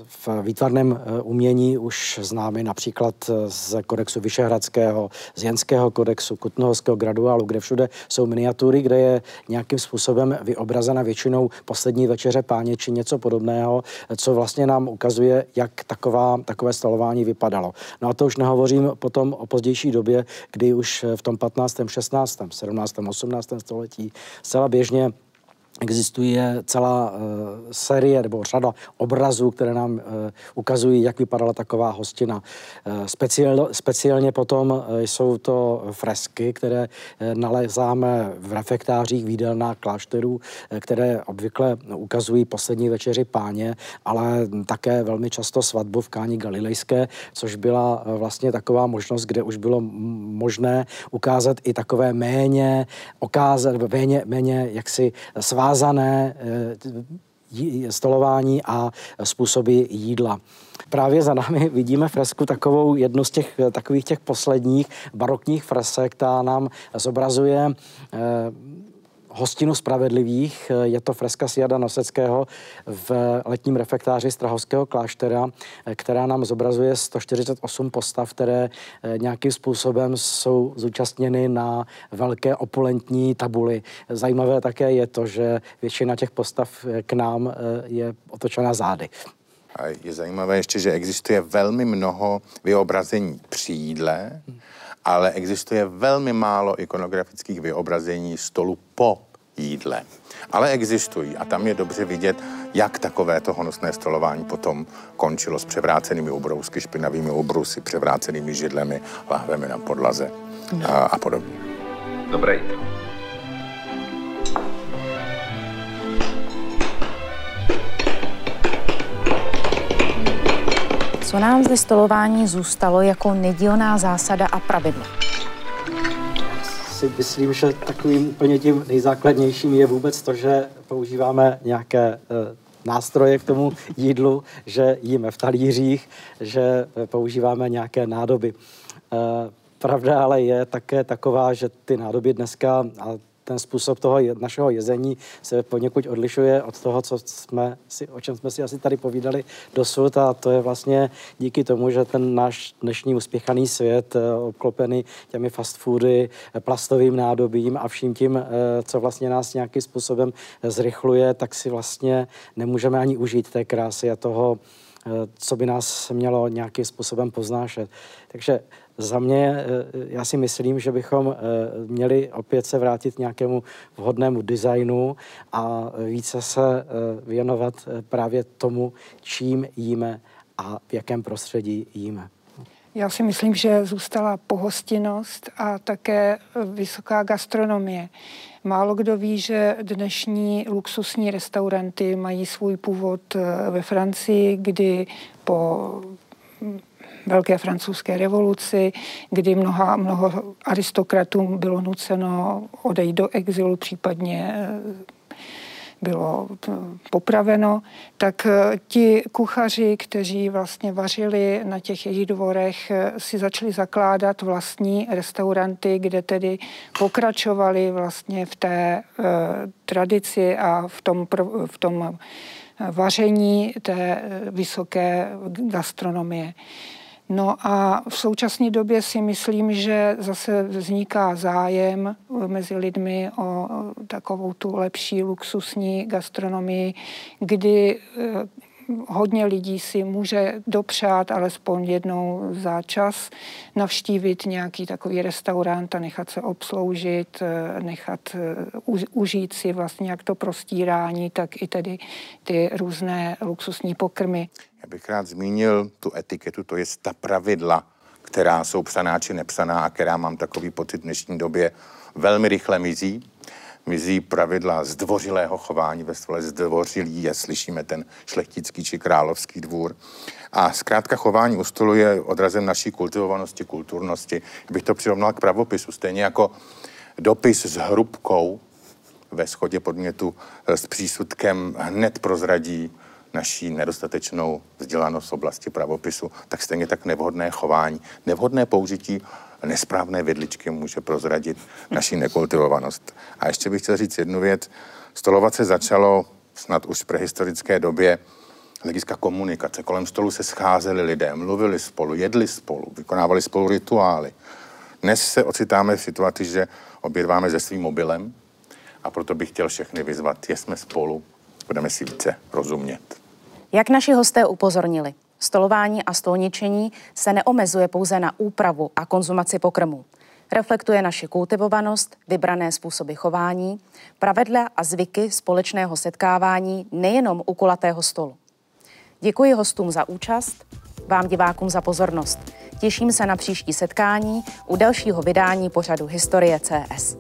v výtvarném eh, umění už známy například eh, z kodexu Vyšehradského, z Jenského kodexu, Kutnohovského graduálu, kde všude jsou miniatury, kde je nějakým způsobem vyobrazena většinou poslední večeře páně či něco podobného, co vlastně nám ukazuje, jak taková, takové stolování vypadalo. No a to už nehovořím potom o pozdější době, kdy už v tom 15., 16., 17., 18. století zcela běžně Existuje celá uh, série nebo řada obrazů, které nám uh, ukazují, jak vypadala taková hostina. Uh, speciál, speciálně potom uh, jsou to fresky, které uh, nalezáme v refektářích výdelná klášterů, uh, které obvykle ukazují poslední večeři páně, ale také velmi často svatbu v Káni Galilejské, což byla uh, vlastně taková možnost, kde už bylo možné ukázat i takové méně, okázat, méně, méně jaksi svá vázané eh, stolování a způsoby jídla. Právě za námi vidíme fresku takovou, jednu z těch takových těch posledních barokních fresek, která nám zobrazuje eh, hostinu spravedlivých. Je to freska Siada Noseckého v letním refektáři Strahovského kláštera, která nám zobrazuje 148 postav, které eh, nějakým způsobem jsou zúčastněny na velké opulentní tabuli. Zajímavé také je to, že většina těch postav eh, k nám eh, je otočena zády. A je zajímavé ještě, že existuje velmi mnoho vyobrazení při jídle, ale existuje velmi málo ikonografických vyobrazení stolu po jídle. Ale existují a tam je dobře vidět, jak takovéto honosné stolování potom končilo s převrácenými ubrousky, špinavými ubrusy, převrácenými židlemi, lahvemi na podlaze a, a podobně. Dobré jítro. Co nám zde stolování zůstalo jako nedílná zásada a pravidlo? Si myslím, že takovým úplně tím nejzákladnějším je vůbec to, že používáme nějaké e, nástroje k tomu jídlu, že jíme v talířích, že e, používáme nějaké nádoby. E, pravda ale je také taková, že ty nádoby dneska, a ten způsob toho našeho jezení se poněkud odlišuje od toho, co jsme si, o čem jsme si asi tady povídali dosud a to je vlastně díky tomu, že ten náš dnešní uspěchaný svět eh, obklopený těmi fast foody, eh, plastovým nádobím a vším tím, eh, co vlastně nás nějakým způsobem zrychluje, tak si vlastně nemůžeme ani užít té krásy a toho, co by nás mělo nějakým způsobem poznášet. Takže za mě, eh, já si myslím, že bychom eh, měli opět se vrátit nějakému vhodnému designu a více se eh, věnovat právě tomu, čím jíme a v jakém prostředí jíme. Já si myslím, že zůstala pohostinnost a také vysoká gastronomie. Málo kdo ví, že dnešní luxusní restauranty mají svůj původ ve Francii, kdy po velké francouzské revoluci, kdy mnoha, mnoho aristokratům bylo nuceno odejít do exilu, případně eh, bylo eh, popraveno, tak eh, ti kuchaři, kteří vlastně vařili na těch jejich dvorech, si začali zakládat vlastní restauranty, kde tedy pokračovali vlastně v té tradici a v tom, v tom vaření té vysoké gastronomie. No a v současné době si myslím, že zase vzniká zájem mezi lidmi o takovou tu lepší luxusní gastronomii, kdy hodně lidí si může dopřát alespoň jednou za čas navštívit nějaký takový restaurant a nechat se obsloužit, eh, nechat uh, užít si vlastně jak to prostírání, tak i tedy ty různé luxusní pokrmy. Já bych rád zmínil tu etiketu, to je ta pravidla, která jsou psaná či nepsaná a která mám takový pocit v dnešní době velmi rychle mizí mizí pravidla zdvořilého chování ve stole. Zdvořilý je, slyšíme ten šlechtický či královský dvůr. A zkrátka chování u stolu je odrazem naší kultivovanosti, kulturnosti. Bych to přirovnal k pravopisu. Stejně jako dopis s hrubkou ve schodě podmětu eh, s přísudkem hned prozradí naší nedostatečnou vzdělanost v oblasti pravopisu, tak stejně tak nevhodné chování, nevhodné použití nesprávné vidličky může prozradit naší nekultivovanost. A ještě bych chtěl říct jednu věc. Stolovat se začalo snad už v prehistorické době hlediska komunikace. Kolem stolu se scházeli lidé, mluvili spolu, jedli spolu, vykonávali spolu rituály. Dnes se ocitáme v situaci, že obědváme se svým mobilem a proto bych chtěl všechny vyzvat, jsme spolu, budeme si více rozumět. Jak naši hosté upozornili, Stolování a stolničení se neomezuje pouze na úpravu a konzumaci pokrmu. Reflektuje naši kultivovanost, vybrané způsoby chování, pravidla a zvyky společného setkávání nejenom u kulatého stolu. Děkuji hostům za účast, vám divákům za pozornost. Těším se na příští setkání u dalšího vydání pořadu Historie CS.